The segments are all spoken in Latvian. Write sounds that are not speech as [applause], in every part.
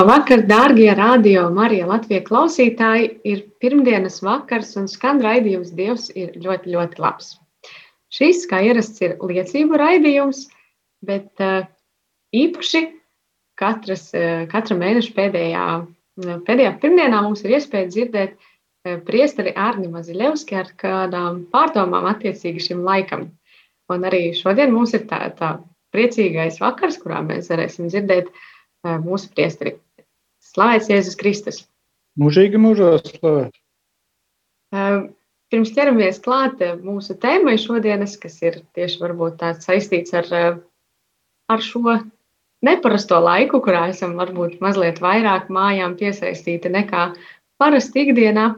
Labvakar, dārgie radio Marija Latvijas klausītāji! Ir pirmdienas vakars un skan raidījums Dievs ir ļoti, ļoti labs. Šis, kā ierasts, ir liecību raidījums, bet uh, īpaši katras, uh, katra mēneša pēdējā, uh, pēdējā pirmdienā mums ir iespēja dzirdēt priesteri Ārni Maziļevski ar kādām pārdomām attiecīgi šim laikam. Un arī šodien mums ir tā, tā priecīgais vakars, kurā mēs varēsim dzirdēt mūsu priesteri. Slavēts Jēzus Kristus! Mūžīgi mūžos slavēt. Pirms ķeramies klāt mūsu tēmai šodienas, kas ir tieši varbūt tāds saistīts ar, ar šo neparasto laiku, kurā esam varbūt mazliet vairāk mājām piesaistīti nekā parasti ikdienā.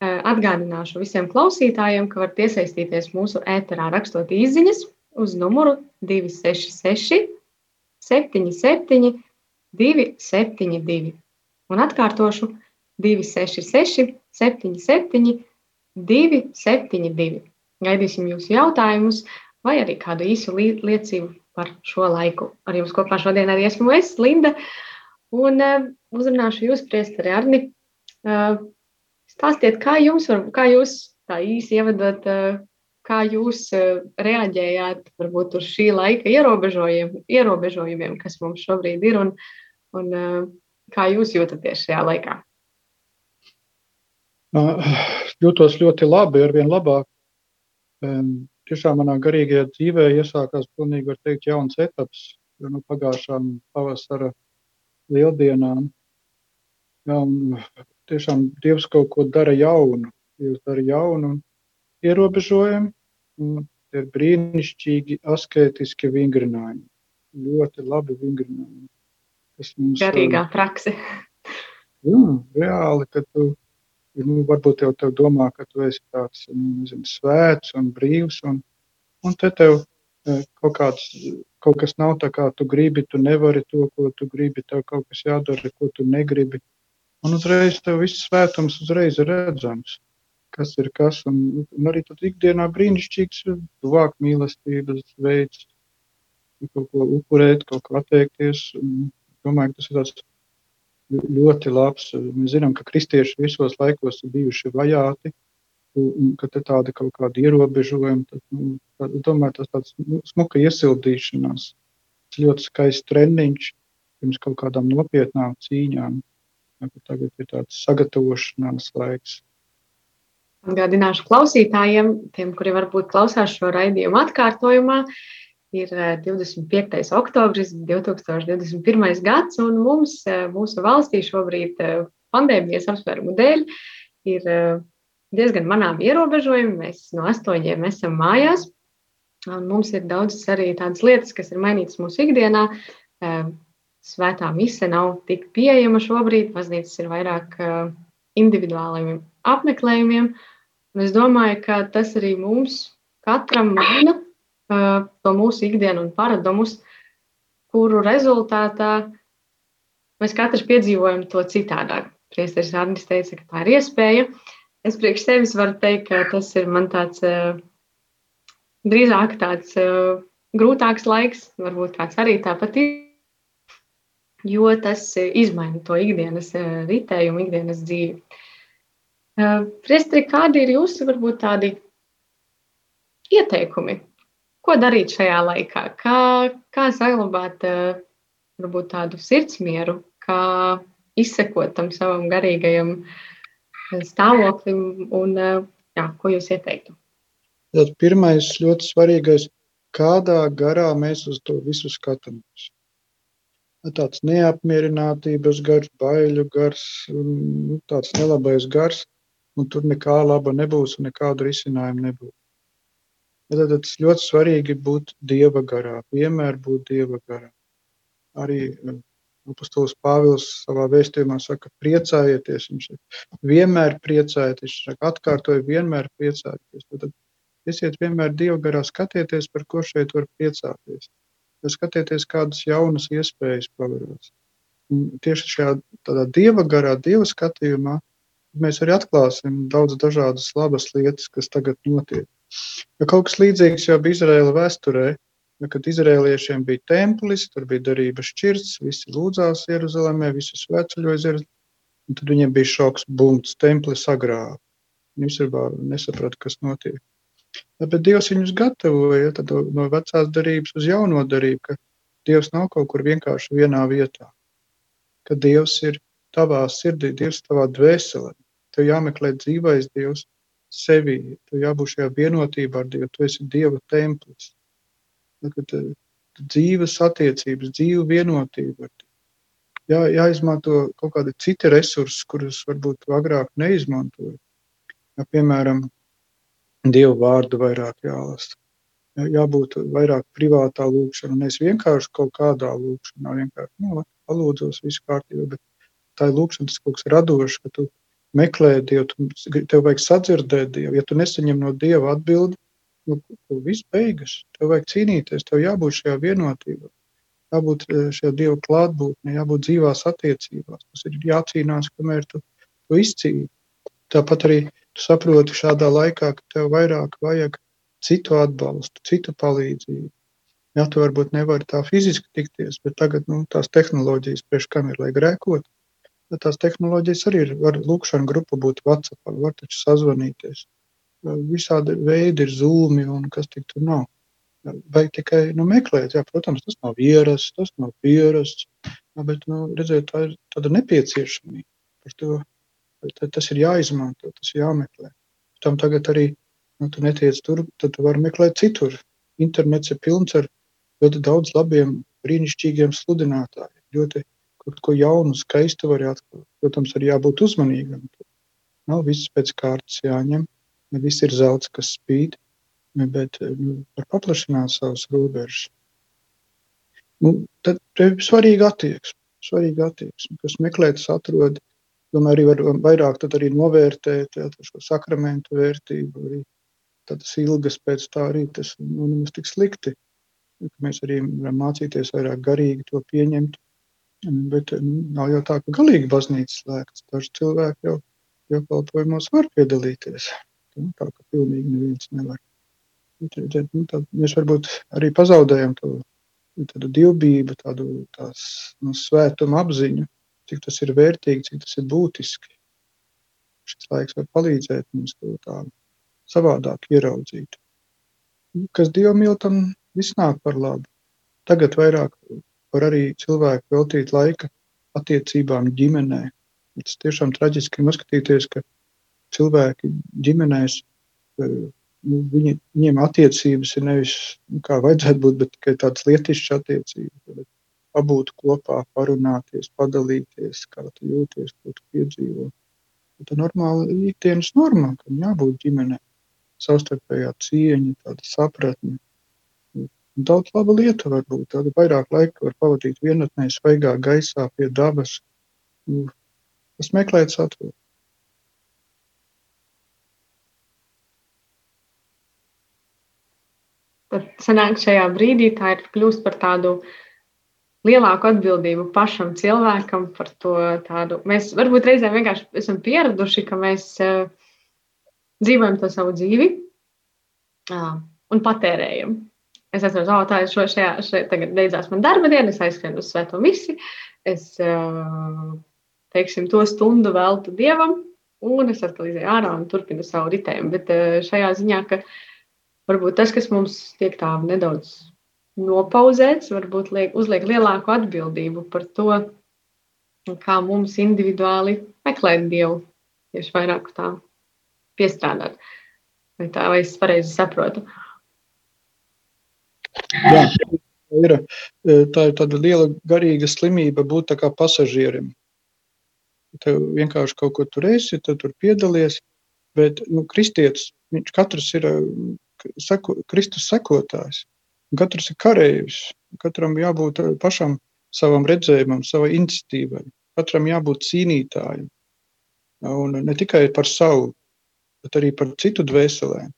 Atgādināšu visiem klausītājiem, ka varat iesaistīties mūsu ēterā rakstot īsiņas uz numuru 266 77 272. Un atkārtošu 266, 77, 272. Gaidīsim jūsu jautājumus vai arī kādu īsu liecību par šo laiku. Ar jums kopā šodien arī esmu es, Linda, un uh, uzrunāšu jūs, priesteri Arni. Uh, stāstiet, kā jums, var, kā jūs tā īsi ievadot, uh, kā jūs uh, reaģējāt varbūt uz šī laika ierobežojumiem, ierobežojumiem kas mums šobrīd ir, un, un uh, kā jūs jūtaties šajā laikā? [sighs] Jūtos ļoti labi, ar vien labāk. Tiešām manā garīgajā dzīvē iesākās pilnīgi, var teikt, jauns etaps, no pagājušām pavasara lieldienām. Jā, tiešām Dievs kaut ko dara jaunu, Dievs dara jaunu un ierobežojumi. Un ir brīnišķīgi asketiski vingrinājumi. Ļoti labi vingrinājumi. Tas mums garīgā prakse. Jā, reāli, ka tu nu, varbūt jau tev domā, ka tu esi tāds nu, nezinu, svēts un brīvs, un, un te tev kaut, kāds, kaut kas nav tā, kā tu gribi, tu nevari to, ko tu gribi, tev kaut kas jādara, ko tu negribi. Un uzreiz tev viss svētums uzreiz ir redzams, kas ir kas, un, un arī tad ikdienā brīnišķīgs tuvāk mīlestības veids, kaut ko upurēt, kaut ko atteikties. Un, domāju, ka tas ir tāds ļoti labs. Mēs zinām, ka kristieši visos laikos ir bijuši vajāti, un ka te tāda kaut kāda ierobežojuma, tad, nu, tad, domāju, tas tāds nu, smuka iesildīšanās. Tas ļoti skaists treniņš pirms kaut kādām nopietnām cīņām. Tagad ir tāds sagatavošanās laiks. Atgādināšu klausītājiem, tiem, kuri varbūt klausās šo raidījumu atkārtojumā, uh, ir 25. Eh, oktobris 2021. gads, un mums, eh, mūsu valstī šobrīd eh, pandēmijas apsvērumu dēļ ir diezgan manām ierobežojumi. Mēs no astoņiem esam mājās, un mums ir daudzas arī tādas lietas, kas ir mainītas mūsu ikdienā. Svētā mise nav tik pieejama šobrīd, baznīcas ir vairāk individuāliem apmeklējumiem, un es domāju, ka tas arī mums katram maina to mūsu ikdienu un paradumus, kuru rezultātā mēs katrs piedzīvojam to citādāk. Priesteris Arnis teica, ka tā ir iespēja. Es priekš sevis varu teikt, ka tas ir man tāds drīzāk tāds grūtāks laiks, varbūt kāds arī tāpat ir, jo tas izmaina to ikdienas ritējumu, ikdienas dzīvi. Priesteri, kādi ir jūsu varbūt tādi ieteikumi Ko darīt šajā laikā? Kā, kā saglabāt varbūt, tādu sirdsmieru, kā izsekot tam savam garīgajam stāvoklim, un jā, ko jūs ieteiktu? Tad pirmais ļoti svarīgais, kādā garā mēs uz to visu skatāmies. tāds neapmierinātības gars, baiļu gars, nu, tāds nelabais gars, un tur nekā laba nebūs un nekādu risinājumu nebūs. Tad tas ļoti svarīgi būt dieva garā, vienmēr būt dieva garā. Arī apustulis Pāvils savā vēstījumā saka, priecājieties. Viņš vienmēr priecājieties, viņš saka, atkārtoja, vienmēr priecājieties. Tad esiet vienmēr dieva garā, skatieties, par ko šeit var priecāties skatieties, kādas jaunas iespējas paveros. Tieši šajā tādā dieva garā, dieva skatījumā, mēs arī atklāsim daudz dažādas labas lietas, kas tagad notiek. Ja kaut kas līdzīgs jau bija Izraēla vēsturē, ja, kad izrēliešiem bija templis, tur bija darības šķirts, visi lūdzās Jeruzalemē, visi svētceļoja Jeruzalemē, tad viņiem bija šoks, bumts, templi sagrāva. Viņi vispār nesaprata, kas notiek. Bet Dievs viņus gatavoja no vecās darbības uz jauno darbību, ka Dievs nav kaut kur vienkārši vienā vietā. Ka Dievs ir tavā sirdī, Dievs tavā dvēselē. Tev jāmeklē dzīvais Dievs sevī, tev jābūt šajā vienotībā ar Dievu, tu esi Dieva templis. Kad eh, dzīves attiecības, dzīve vienotība. Jā, jāizmanto kaut kādi citi resursi, kurus varbūt agrāk neizmantoja. Ja, piemēram, Dievu vārdu vairāk jālasa. Jābūt vairāk privātā lūkšanā, nevis vienkārši kaut kādā lūkšanā, vienkārši nu, palūdzos, viss kārtībā, bet tā ir lūkšana, tas kaut kas radošs, ka tu meklē Dievu, tu, tev vajag sadzirdēt Dievu. Ja tu nesaņem no Dieva atbildi, nu, viss beigas. Tev vajag cīnīties, tev jābūt šajā vienotībā. Jābūt e, šajā Dieva klātbūtnē, jābūt dzīvās attiecībās. Tas ir jācīnās, kamēr tu to izcīni. Tāpat arī Tu saproti šādā laikā, ka tev vairāk vajag citu atbalstu, citu palīdzību. Jā, tu varbūt nevari tā fiziski tikties, bet tagad nu, tās tehnoloģijas priekš kam ir, lai grēkot. Tad tās tehnoloģijas arī ir. Var lūkšana grupa būt WhatsApp, var taču sazvanīties. Visādi veidi ir zūmi un kas tik tur nav. Vajag tikai nu, meklēt, jā, protams, tas nav ierasts, tas nav pierasts, bet, nu, redziet, tā ir tāda nepieciešamība. Par to tas ir jāizmanto, tas ir jāmeklē. Tam tagad arī nu, tu netiec tur, tad tu vari meklēt citur. Internets ir pilns ar ļoti daudz labiem, brīnišķīgiem sludinātājiem. Ļoti kaut ko jaunu, skaistu var atklāt. Protams, arī jābūt uzmanīgam. Nav viss pēc kārtas jāņem, ne viss ir zelts, kas spīd, bet nu, var paplašināt savus robežas. Nu, tad ir svarīga attieksme, svarīga attieksme, kas meklē, tas atrod Domāju, arī var vairāk arī novērtēt jā, šo sakramentu vērtību. Arī tādas ilgas pēc tā arī tas nu, nemaz tik slikti. Mēs arī varam mācīties vairāk garīgi to pieņemt. Bet nu, nav jau tā, ka galīgi baznīca slēgts. Daži cilvēki jau dievkalpojumos var piedalīties. Nu, tā ka pilnīgi neviens nevar. Bet, nu, tā, mēs varbūt arī pazaudējam to tādu divbību, tādu tās, nu, svētumu apziņu cik tas ir vērtīgi, cik tas ir būtiski. Šis laiks var palīdzēt mums to tā savādāk ieraudzīt. Kas Dievam mīl, tam viss nāk par labu. Tagad vairāk var arī cilvēki veltīt laika attiecībām ģimenē. Tas tiešām traģiski noskatīties, ka cilvēki ģimenēs, nu, viņi, viņiem attiecības ir nevis nu, kā vajadzētu būt, bet tikai tādas lietišķas attiecības pabūt kopā, parunāties, padalīties, kā tu jūties, ko tu piedzīvo. Tā ir normāla ikdienas norma, ka jābūt ģimenē, savstarpējā cieņa, tāda sapratne. Daudz laba lieta var būt. Tāda vairāk laika var pavadīt vienatnē, svaigā gaisā, pie dabas. Tas meklēt saturu. Tad sanāk šajā brīdī tā ir kļūst par tādu lielāku atbildību pašam cilvēkam par to tādu. Mēs varbūt reizēm vienkārši esam pieraduši, ka mēs uh, dzīvojam to savu dzīvi un patērējam. Es tā ir šo, šajā, šajā, tagad beidzās man darba diena, es aizskrienu uz svēto misi, es, uh, teiksim, to stundu veltu Dievam, un es atkal izēju ārā un turpinu savu ritējumu. Bet uh, šajā ziņā, ka varbūt tas, kas mums tiek tā nedaudz nopauzēts, varbūt liek, uzliek lielāku atbildību par to, kā mums individuāli meklēt Dievu, tieši vairāk tā piestrādāt. Vai tā, vai es pareizi saprotu? Jā, ir, eh, tā ir tāda liela garīga slimība būt kā pasažierim. Tev vienkārši kaut ko tur esi, tad tur piedalies, bet nu, kristietis, viņš katrs ir seko, Kristus sekotājs. Katrs ir kareivis, katram jābūt pašam savam redzējumam, savai iniciatīvai. Katram jābūt cīnītājam. Un ne tikai par savu, bet arī par citu dvēselēm.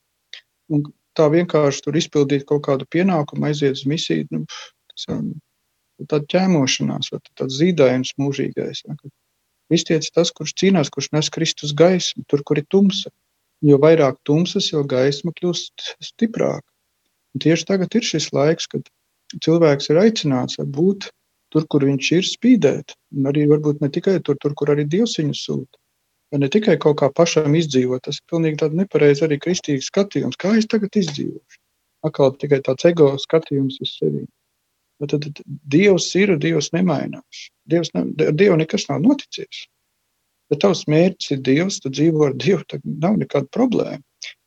Un tā vienkārši tur izpildīt kaut kādu pienākumu, aiziet uz misiju, nu, tas ir tāda ķēmošanās, vai tāds zīdājums mūžīgais. Ja, Kristietis tas, kurš cīnās, kurš nes Kristus gaismu, tur, kur ir tumsa. Jo vairāk tumsas, jo gaisma kļūst stiprāka. Un tieši tagad ir šis laiks, kad cilvēks ir aicināts būt tur, kur viņš ir, spīdēt. Un arī varbūt ne tikai tur, tur kur arī Dievs viņu sūta. Ja ne tikai kaut kā pašam izdzīvot, tas ir pilnīgi tāds nepareizs arī kristīgs skatījums, kā es tagad izdzīvošu. Atkal tikai tāds ego skatījums uz sevi. Bet tad, tad Dievs ir, Dievs nemainās. Dievs ne, ar Dievu nekas nav noticis. Bet tavs mērķis ir Dievs, tu dzīvo ar Dievu, tad nav nekāda problēma.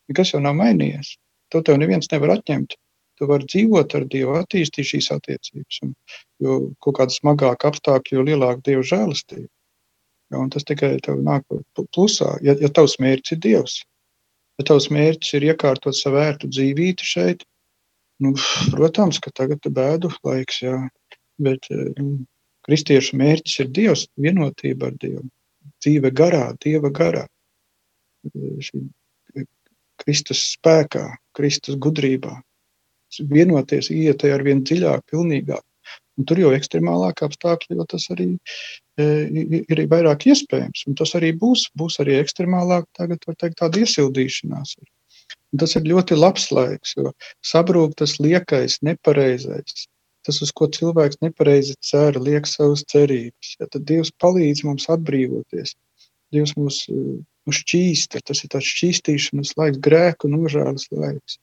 Nekas jau nav mainījies. To tev neviens nevar atņemt. Tu vari dzīvot ar Dievu, attīstīt šīs attiecības. Un, jo kaut kāda smagāka apstākļa, jo lielāka Dieva žēlastība. Ja, tas tikai tev nāk plusā, ja, ja tavs mērķis ir Dievs. Ja tavs mērķis ir iekārtot savu vērtu dzīvību šeit, nu, protams, ka tagad ir bēdu laiks, jā. bet nu, kristiešu mērķis ir Dievs, vienotība ar Dievu, dzīve garā, Dieva garā. Šī Kristus spēkā, Kristus gudrībā, vienoties, iet ar vien dziļāk, pilnīgāk. Un tur jau ekstremālāk apstākļi, jo tas arī ir vairāk iespējams. Un tas arī būs, būs arī ekstremālāk, tagad var teikt, tāda iesildīšanās. Ir. Un tas ir ļoti labs laiks, jo sabrūk tas liekais, nepareizais. Tas, uz ko cilvēks nepareizi cer, liek savas cerības. Ja, tad Dievs palīdz mums atbrīvoties. Dievs mūs, mūs šķīsta, tas ir tāds šķīstīšanas laiks, grēku nožēlas laiks.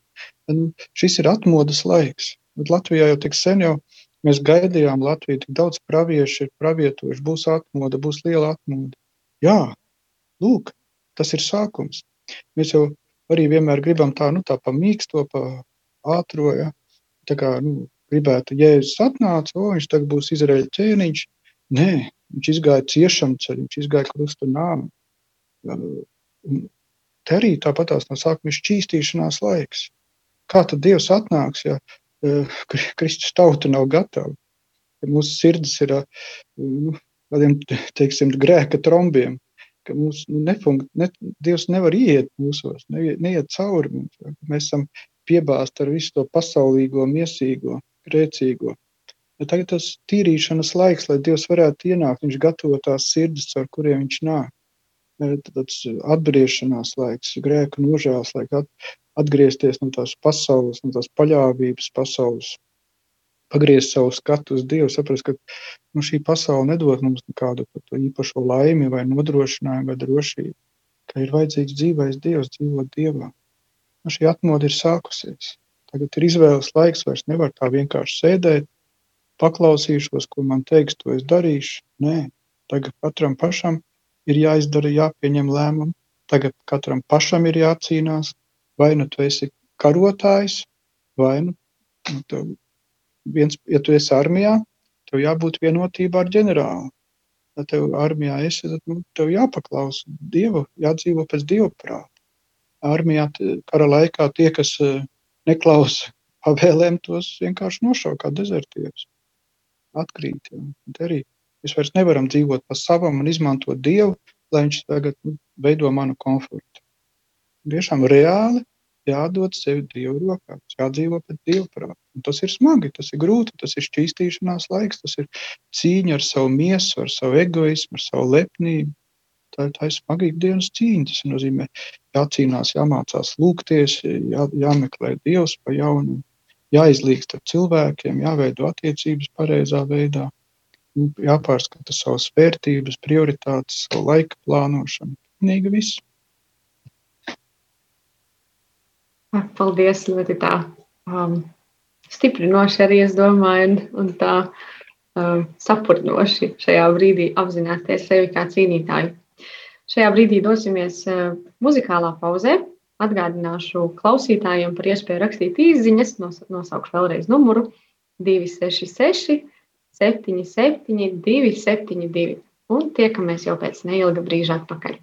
Un šis ir atmodas laiks. Bet Latvijā jau tik sen jau mēs gaidījām Latviju, tik daudz praviešu ir pravietojuši, būs atmoda, būs liela atmoda. Jā, lūk, tas ir sākums. Mēs jau arī vienmēr gribam tā, nu tā pa mīksto, pa ātro, ja? tā kā, nu, gribētu, Jēzus atnāca, o, viņš tagad būs Izraēļa ķēniņš. Nē, viņš izgāja ciešam ceļu, viņš izgāja krustu nāmu. Te arī tāpatās no sākuma ir šķīstīšanās laiks. Kā tad Dievs atnāks, ja Kristus tauta nav gatava? Mūsu sirds ir uh, nu, tādiem, teiksim, grēka trombiem, ka mums nu, nefunkt, ne, Dievs nevar iet mūsos, neiet, neiet cauri mums. Mēs esam piebāzti ar visu to pasaulīgo, miesīgo, grēcīgo. Ja tagad tas tīrīšanas laiks, lai Dievs varētu ienākt, viņš gatavo tās sirdis, ar kuriem viņš nāk. Tāds atgriešanās laiks, grēku nožēlas laiks, atgriezties no tās pasaules, no tās paļāvības pasaules, pagriezt savu skatu uz Dievu, saprast, ka nu, šī pasaule nedod mums nekādu īpašo laimi vai nodrošinājumu vai drošību, ka ir vajadzīgs dzīvais Dievs, dzīvot Dievā. Nu, šī atmoda ir sākusies. Tagad ir izvēles laiks, vairs nevar tā vienkārši sēdēt, paklausīšos, ko man teiks, to es darīšu. Nē, tagad katram pašam ir jāizdara, jāpieņem lēmumi. Tagad katram pašam ir jācīnās, vai nu tu esi karotājs, vai nu, nu viens, ja tu esi armijā, tev jābūt vienotībā ar ģenerāli. Ja tev armijā esi, tad nu, tev jāpaklausa Dievu, jādzīvo pēc Dieva prāta. Armijā kara laikā tie, kas e, neklausa pavēlēm, tos vienkārši nošauj kā dezertierus. Atkrīt. Ja. Arī mēs vairs nevaram dzīvot pa savam un izmantot Dievu, lai viņš tagad nu, veido manu komfortu tiešām reāli jādod sevi Dievu rokās, jādzīvo pēc Dieva prāta. Tas ir smagi, tas ir grūti, tas ir šķīstīšanās laiks, tas ir cīņa ar savu miesu, ar savu egoismu, ar savu lepnību. Tā, tā ir smagīga dienas cīņa. Tas nozīmē, jācīnās, jāmācās lūgties, jā, jāmeklē Dievs pa jaunu, jāizlīgst ar cilvēkiem, jāveido attiecības pareizā veidā, jāpārskata savas vērtības, prioritātes, savu laika plānošanu. Nīgi viss. Ah, paldies, ļoti tā um, stiprinoši arī es domāju, un, un tā um, saprotnoši šajā brīdī apzināties sevi kā cīnītāju. Šajā brīdī dosimies uh, muzikālā pauzē. Atgādināšu klausītājiem par iespēju rakstīt īsiņas, nos, nosaukšu vēlreiz numuru 266. 77, 272. Un tiekamies jau pēc neilga brīža atpakaļ.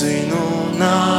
nezinu, nāk.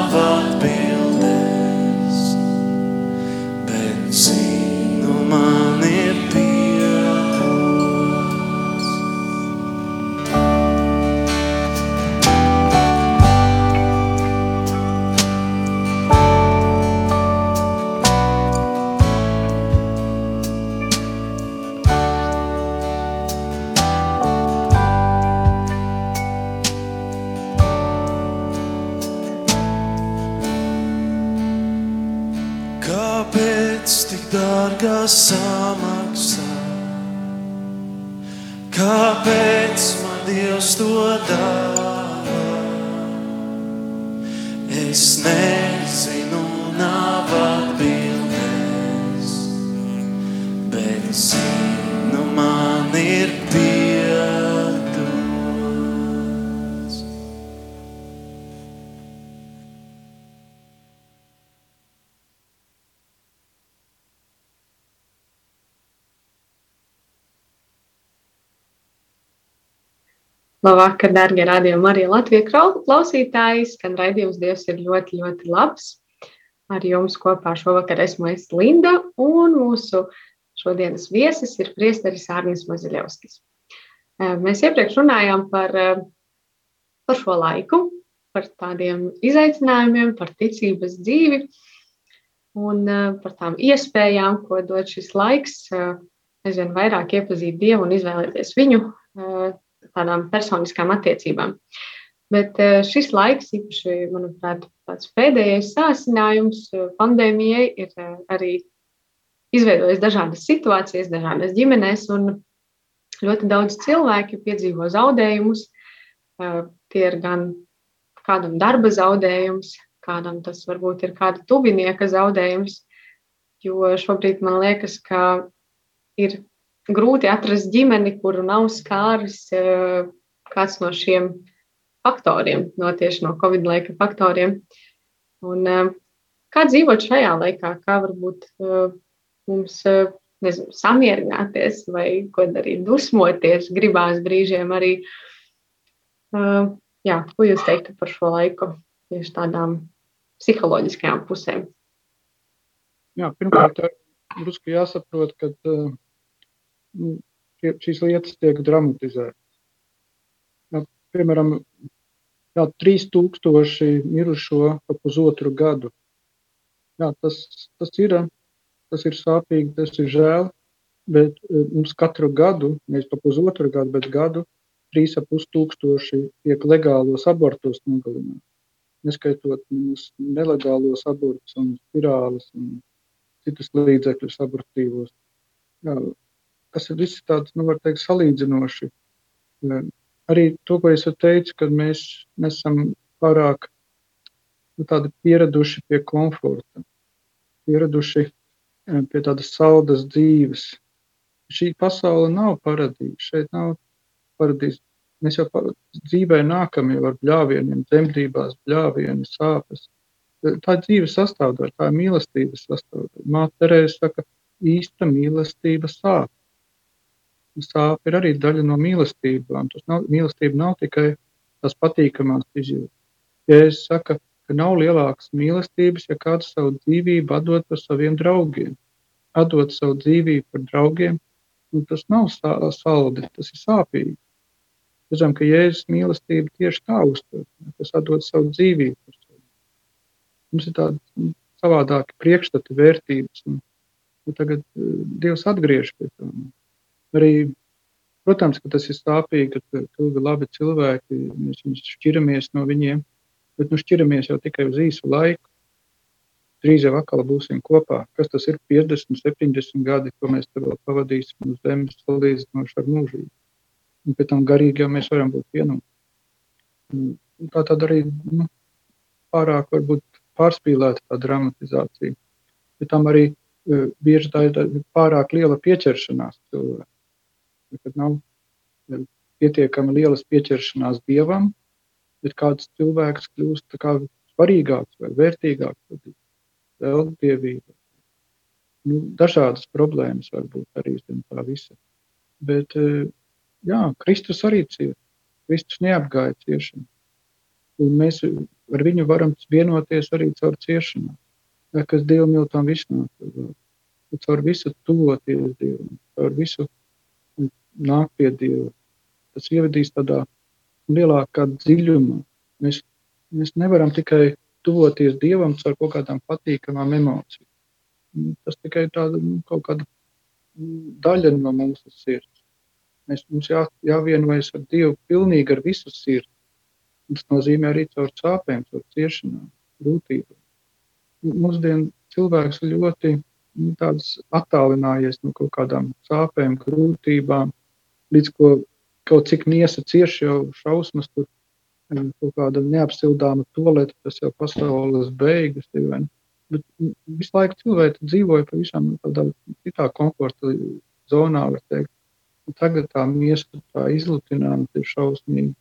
Labvakar, darbie radījumi, arī Latvijas klausītāji. Skan raidījums Dievs ir ļoti, ļoti labs. Ar jums kopā šovakar esmu es Linda, un mūsu šodienas viesis ir priesteris Arnis Maziļevskis. Mēs iepriekš runājām par, par šo laiku, par tādiem izaicinājumiem, par ticības dzīvi un par tām iespējām, ko dod šis laiks, aizvien vairāk iepazīt Dievu un izvēlēties viņu tādām personiskām attiecībām. Bet šis laiks, īpaši, manuprāt, tāds pēdējais sācinājums pandēmijai, ir arī izveidojis dažādas situācijas, dažādas ģimenes, un ļoti daudz cilvēki piedzīvo zaudējumus. Tie ir gan kādam darba zaudējums, kādam tas varbūt ir kāda tuvinieka zaudējums, jo šobrīd man liekas, ka ir grūti atrast ģimeni, kuru nav skāris kāds no šiem faktoriem, no tieši no Covid laika faktoriem. Un, kā dzīvot šajā laikā, kā varbūt mums nezinu, samierināties vai ko darīt, dusmoties, gribās brīžiem arī. Jā, ko jūs teiktu par šo laiku, tieši tādām psiholoģiskajām pusēm? Jā, pirmkārt, drusku jāsaprot, ka uh, šīs lietas tiek dramatizētas. Jā, piemēram, jā, 3000 mirušo pa pusotru gadu. Jā, tas, tas ir tas ir sāpīgi, tas ir žēl. Bet e, mums katru gadu, nevis pa pusotru gadu, bet gadu, 3,5 tūkstoši tiek legālos abortus nogalināti. Neskaitot nelegālos abortus un spirāles un citus līdzekļus abortīvos. Jā, kas ir visi tāds, nu, var teikt, salīdzinoši. Arī to, ko es teicu, kad mēs nesam pārāk nu, pieraduši pie komforta, pieraduši pie tādas saldas dzīves. Šī pasaule nav paradīze. Šeit nav paradīze. Mēs jau dzīvē nākam jau ar bļāvieniem, dzemdībās, bļāvieni, sāpes. Tā ir dzīves sastāvdaļa, tā ir mīlestības sastāvdaļa. Māte Terēza saka, īsta mīlestība sāp. Sāp ir arī daļa no mīlestībām. Tas nav, mīlestība nav tikai tās patīkamās izjūtas. Ja es saku, ka nav lielākas mīlestības, ja kāds savu dzīvību atdod par saviem draugiem. Atdot savu dzīvību par draugiem, nu, tas nav saldi, tas ir sāpīgi. Zinām, ka Jēzus mīlestība tieši tā uztver, kas atdod savu dzīvību par sevi. Mums ir tādi nu, savādāki priekšstati, vērtības, un, un tagad uh, Dievs atgriež pie tā. Arī, protams, ka tas ir sāpīgi, ka tu labi cilvēki, mēs šķiramies no viņiem, bet nu šķiramies jau tikai uz īsu laiku. Drīz jau atkal būsim kopā. Kas tas ir 50, 70 gadi, ko mēs tur vēl pavadīsim uz zemes, salīdzinoši ar mūžību. Un pēc tam garīgi jau mēs varam būt vienoti. Tā tad arī nu, pārāk varbūt pārspīlēta tā dramatizācija. Bet tam arī uh, bieži tā ir pārāk liela pieķeršanās cilvēkam. Kad nav pietiekami lielas pieķeršanās dievam, bet kāds cilvēks kļūst kā svarīgāks vai vērtīgāks, tad vēl dievība. Nu, dažādas problēmas var būt arī zem tā visa. Bet, eh, jā, Kristus arī cieta. Kristus neapgāja ciešanu. Un mēs ar viņu varam vienoties arī caur ciešanām. Kas Dievam jau tam visnāk. Caur visu tuvoties Dievam, caur visu nāk pie Dieva. Tas ievedīs tādā lielākā dziļumā. Mēs, mēs nevaram tikai tuvoties Dievam ar kaut kādām patīkamām emocijām. Tas tikai tāda nu, kaut kāda daļa no mūsu sirds. Mēs, mums jā, jāvienojas ar Dievu pilnīgi ar visu sirdi. Tas nozīmē arī caur sāpēm, caur ciešanām, grūtībām. Mūsdienu cilvēks ļoti nu, attālinājies no kaut kādām sāpēm, grūtībām, līdz ko kaut cik miesa cieši jau šausmas, tur kaut kāda neapsildāma toleta, tas jau pasaules beigas. Ir, Bet visu laiku cilvēki dzīvoja pavisam tādā citā komforta zonā, var teikt. Un tagad tā miesa tā izlutināma ir šausmīga.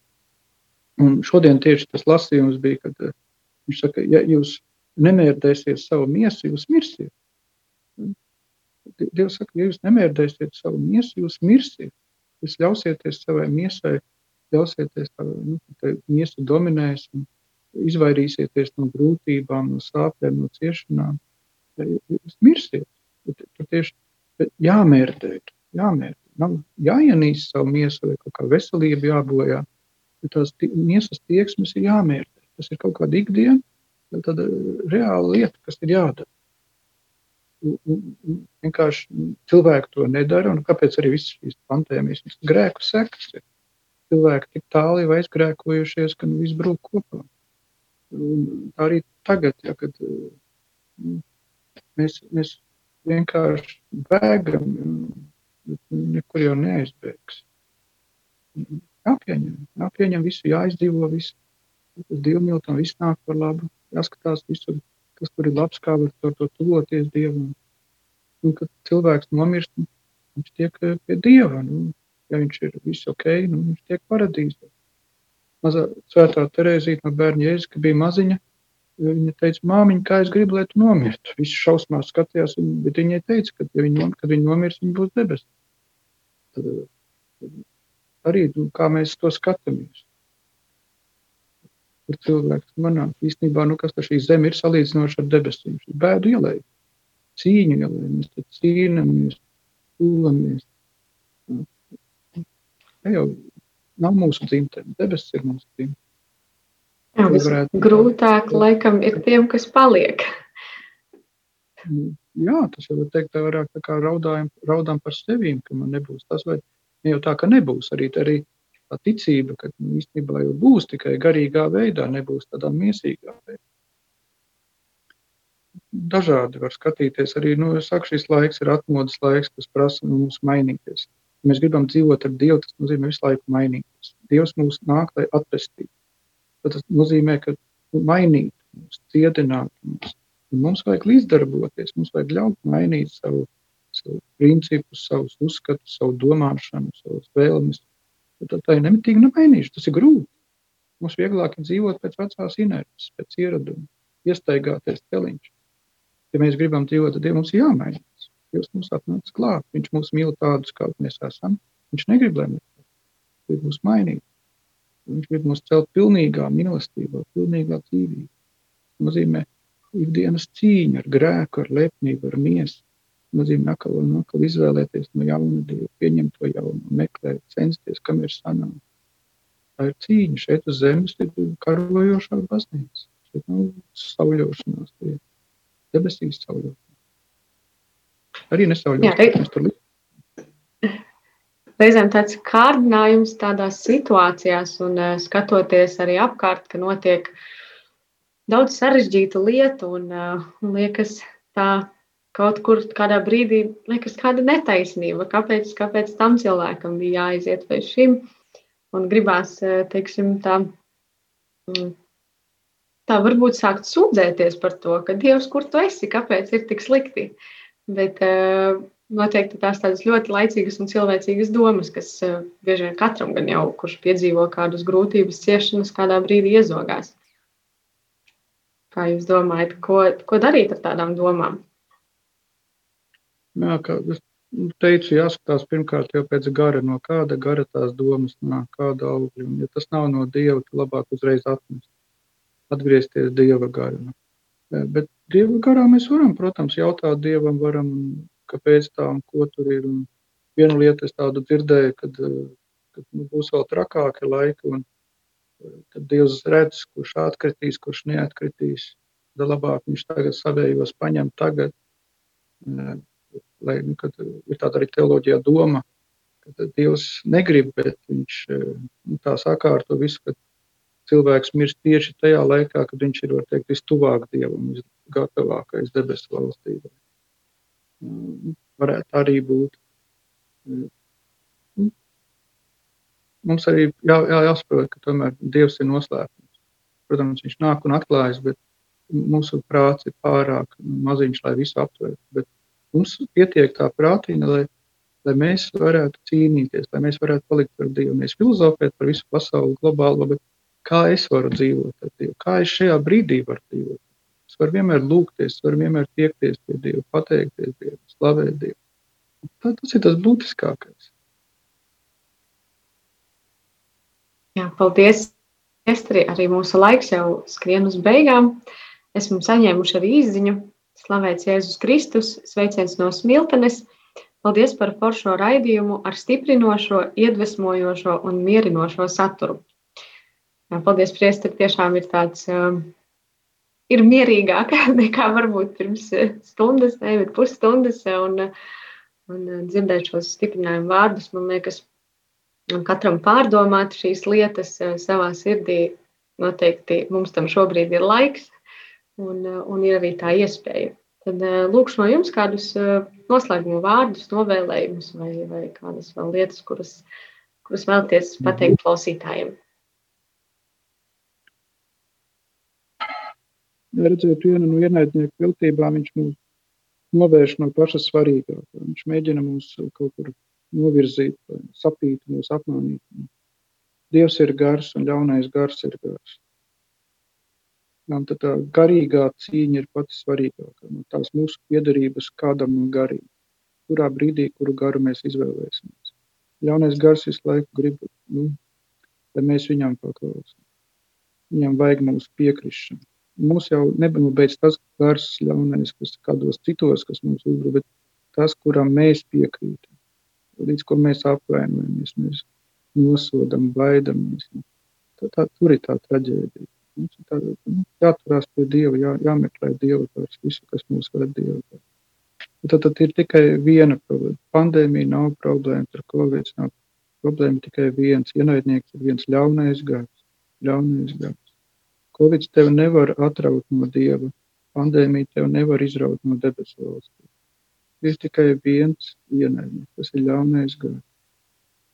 Un šodien tieši tas lasījums bija, kad eh, viņš saka, ja jūs nemērdēsiet savu miesu, jūs mirsiet. Dievs saka, ja jūs nemērdēsiet savu miesu, jūs mirsiet. Jūs ļausieties savai miesai, ļausieties, ka nu, miesa dominēs izvairīsieties no grūtībām, no sāpēm, no ciešanām. Jūs mirsiet. Tur tieši Bet jāmērķē, jāmērķē. Nav jāienīst savu miesu vai kaut kā veselību jābojā. Tās miesas tieksmes ir jāmērķē. Tas ir kaut kāda ikdiena, tāda reāla lieta, kas ir jādara. Vienkārši cilvēki to nedara. Kāpēc arī visas šīs pandēmijas grēku sekas ir? Cilvēki tik tālu jau aizgrēkojušies, ka nu, viss brūk kopā. Un tā arī tagad, ja, kad nu, mēs, mēs vienkārši bēgam, nekur jau neaizbēgs. Jāpieņem, jāpieņem visu, jāizdzīvo visu. Tas divmiltam viss nāk par labu. Jāskatās visur, kas tur ir labs, kā var to, to tuvoties Dievam. Un, kad cilvēks nomirst, viņš tiek eh, pie Dieva. Nu, ja viņš ir viss ok, nu, viņš tiek paradīzē. Mazā svētā Terēzīte no bērna Jēzus, kad bija maziņa, viņa teica, māmiņa, kā es gribu, lai tu nomirtu. Visi šausmās skatījās, bet viņai teica, ka, ja viņa, kad viņa nomirs, viņa būs debes. Tad, tad arī, nu, kā mēs to skatāmies kur cilvēks manā īstenībā, nu, kas šī zeme ir salīdzinoši ar debesīm. Šī bēdu ielēja, cīņu ielēja, mēs te cīnamies, tūlamies. Tā jau nav mūsu dzimtene, debesis ir mūsu dzimtene. Jā, varētu... Grūtāk laikam ir tiem, kas paliek. Jā, tas jau var teikt, tā vairāk tā kā raudājam, raudām par sevīm, ka man nebūs tas, vai ne jau tā, ka nebūs arī, arī tā ticība, ka īstenībā jau būs tikai garīgā veidā, nebūs tādā miesīgā veidā. Dažādi var skatīties. Arī nu, saku, šis laiks ir atmodas laiks, kas prasa nu, mums mainīties. Ja mēs gribam dzīvot ar Dievu, tas nozīmē visu laiku mainīties. Dievs mūs nāk, lai atpestītu. Tas nozīmē, ka mainīt, mums ciedināt. Mums, mums vajag līdzdarboties, mums vajag ļaut mainīt savu, savu principus, savus uzskatus, savu domāšanu, savus vēlmes tad tā ir nemitīgi nemainīša. Tas ir grūti. Mums vieglāk ir dzīvot pēc vecās inerces, pēc ieraduma, iestaigāties celiņš. Ja mēs gribam dzīvot, tad mums ir jāmainās. Dievs mums atnāca klāt. Viņš mūs mīl tādus, kādi mēs esam. Viņš negrib, lai mēs grib mūs mainīt. Viņš grib mūs celt pilnīgā mīlestībā, pilnīgā dzīvībā. Tas nozīmē ikdienas cīņa ar grēku, ar lepnību, ar miesu nozīmē atkal un atkal izvēlēties no jauna Dievu, pieņemt to jaunu, meklēt, censties, kam ir sanāk. Tā ir cīņa. Šeit uz zemes ir karojošā baznīca. Šeit nav sauļošanās, tie debesīs sauļošanās. Arī nesauļošanās, līdz. Reizēm tāds kārdinājums tādās situācijās un uh, skatoties arī apkārt, ka notiek daudz sarežģītu lietu un uh, liekas tā kaut kur kādā brīdī liekas, kāda netaisnība. Kāpēc, kāpēc tam cilvēkam bija jāaiziet vai šim? Un gribās, eh, teiksim, tā, mm, tā varbūt sākt sūdzēties par to, ka Dievs, kur tu esi, kāpēc ir tik slikti. Bet uh, noteikti tās tādas ļoti laicīgas un cilvēcīgas domas, kas uh, bieži vien katram, gan jau kurš piedzīvo kādus grūtības, ciešanas, kādā brīdī iezogās. Kā jūs domājat, ko, ko darīt ar tādām domām? Jā, kā es teicu, jāskatās pirmkārt jau pēc gara, no kāda gara tās domas nāk, kāda augļa. Un, ja tas nav no Dieva, tad labāk uzreiz atmest, atgriezties Dieva garā. Bet Dieva garā mēs varam, protams, jautāt Dievam, varam, kāpēc tā un ko tur ir. Un vienu lietu es tādu dzirdēju, kad, kad nu, būs vēl trakāki laiki, un kad Dievs redz, kurš atkritīs, kurš neatkritīs, tad labāk viņš tagad savējos paņem tagad lai, nu, ir tāda arī teoloģijā doma, ka Dievs negrib, bet viņš nu, tā sakārto visu, ka cilvēks mirst tieši tajā laikā, kad viņš ir, var teikt, vistuvāk Dievam, visgatavākais debesu valstībai. Nu, varētu arī būt. Nu, mums arī jā, jā, jāsaprot, ka tomēr Dievs ir noslēpums. Protams, viņš nāk un atklājas, bet mūsu prāts ir pārāk maziņš, lai visu aptvertu. Bet Mums pietiek tā prātīna, lai, lai mēs varētu cīnīties, lai mēs varētu palikt ar Dievu. Mēs filozofēt par visu pasauli globālo, bet kā es varu dzīvot ar Dievu, kā es šajā brīdī varu dzīvot. Es varu vienmēr lūgties, varu vienmēr tiekties pie Dieva, pateikties Dievam, slavēt Dievu. Tā, tas ir tas būtiskākais. Jā, paldies! Esteri, arī mūsu laiks jau skrien uz beigām. Esmu saņēmuši arī izziņu Slavēts Jēzus Kristus, sveiciens no Smiltenes. Paldies par foršo raidījumu ar stiprinošo, iedvesmojošo un mierinošo saturu. Jā, paldies, Priester, tiešām ir tāds, um, ir mierīgāk [laughs] nekā varbūt pirms uh, stundas, ne, bet pusstundas, un, un uh, dzirdēt šos stiprinājumu vārdus, man liekas, katram pārdomāt šīs lietas uh, savā sirdī, noteikti mums tam šobrīd ir laiks, un, un ir arī tā iespēja. Tad lūkšu no jums kādus noslēguma vārdus, novēlējumus vai, vai kādas vēl lietas, kuras, kuras vēlaties pateikt mhm. klausītājiem. Redzēt, viena no ienaidnieku viltībām viņš mūs novērš no paša svarīgākā. Viņš mēģina mūs kaut kur novirzīt, sapīt, mūs apmānīt. Dievs ir gars un ļaunais gars ir gars. Tad tā garīgā cīņa ir pati svarīgākā. No tās mūsu piedarības kādam no garīgiem. Kurā brīdī, kuru garu mēs izvēlēsimies. Ļaunais gars visu laiku grib, nu, lai mēs viņam paklausām. Viņam vajag mūsu piekrišanu. Mums jau nebeidz tas gars ļaunais, kas kādos citos, kas mums uzbruk, bet tas, kuram mēs piekrītam. Līdz ko mēs apvainojamies, mēs nosodam, baidamies. Tā, tā, tur ir tā traģēdija. Mums ir tā, nu, jāturās pie Dieva, jā, jāmeklē Dieva tās visu, kas mūs ved Dieva. Tad, tad ir tikai viena problēma. Pandēmija nav problēma, ar Covid nav problēma tikai viens. Ienaidnieks ir viens ļaunais gars. Ļaunais gars. Covid tevi nevar atraut no Dieva. Pandēmija tevi nevar izraut no debesu valstī. Ir tikai viens ienaidnieks, tas ir ļaunais gars.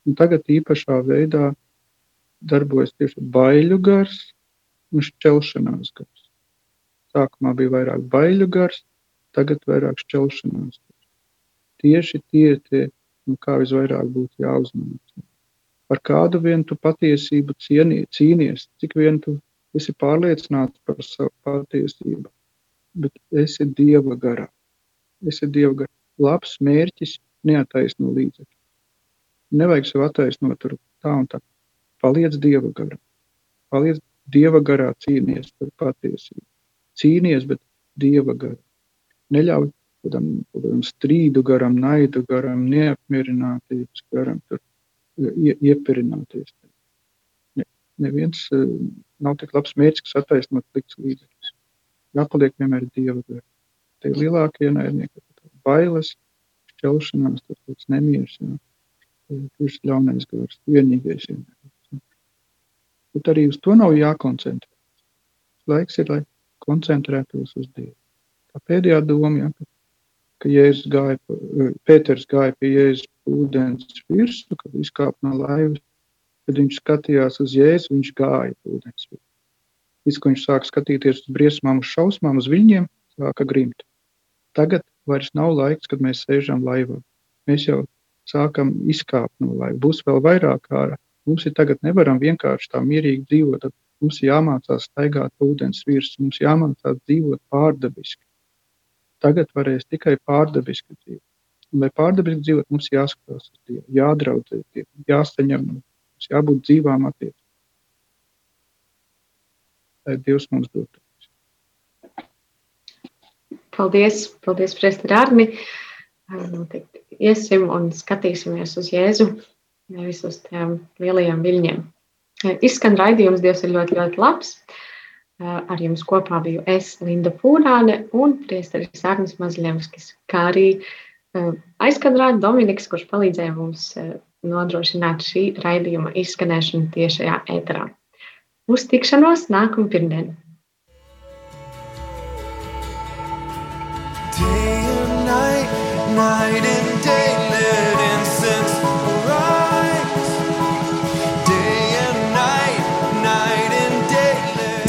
Un tagad īpašā veidā darbojas tieši baiļu gars, un šķelšanās gars. Sākumā bija vairāk baiļu gars, tagad vairāk šķelšanās gars. Tieši tie ir tie, no kā visvairāk būtu jāuzmanās. Par kādu vien tu patiesību cienī, cīnies, cik vien tu esi pārliecināts par savu patiesību, bet esi Dieva garā. Esi Dieva garā. Labs mērķis neataisno līdzekļu. Nevajag sev attaisnot tur tā un tā. Paliec Dieva garā. Paliec Dieva garā cīnīties par patiesību. Cīnīties, bet Dieva garā. Neļauj kādam, kādam strīdu garam, naidu garam, neapmierinātības garam tur ie, iepirināties. Ne, neviens uh, nav tik labs mērķis, kas attaisnot slikts līdzekļus. Jāpaliek vienmēr Dieva garā. Tie lielākie ienaidnieki, bailes, šķelšanās, tas nemieris, jā. Tieši ļaunais gars, vienīgais ienaidnieks. Bet arī uz to nav jākoncentrē. Laiks ir, lai koncentrētos uz Dievu. Tā pēdējā doma, ja, ka, ka Jēzus gāja, Pēters gāja pie Jēzus ūdens virsmu, kad izkāpa no laivas, kad viņš skatījās uz Jēzu, viņš gāja ūdens virsmu. Līdz, ko viņš sāka skatīties uz briesmām, uz šausmām, uz viņiem, sāka grimt. Tagad vairs nav laiks, kad mēs sēžam laivā. Mēs jau sākam izkāpt no laivas. Būs vēl vairāk ārā. Mums ir tagad nevaram vienkārši tā mierīgi dzīvot. Mums jāmācās staigāt ūdens virsmu, mums jāmācās dzīvot pārdabiski. Tagad varēs tikai pārdabiski dzīvot. Un, lai pārdabiski dzīvot, mums jāskatās uz Dievu, jādraudzē Dievu, jāsaņem, mums jābūt dzīvām attiecībām. Lai Dievs mums dotu. Paldies, paldies, Prester Arni. Iesim un skatīsimies uz Jēzu nevis uz tiem lielajiem viļņiem. Izskan raidījums, Dievs ir ļoti, ļoti labs. Ar jums kopā biju es, Linda Pūrāne un priesteris Agnes Mazļevskis, kā arī aizkadrā Dominiks, kurš palīdzēja mums nodrošināt šī raidījuma izskanēšanu tiešajā ēterā. Uz tikšanos nākamā pirmdiena! Night and day.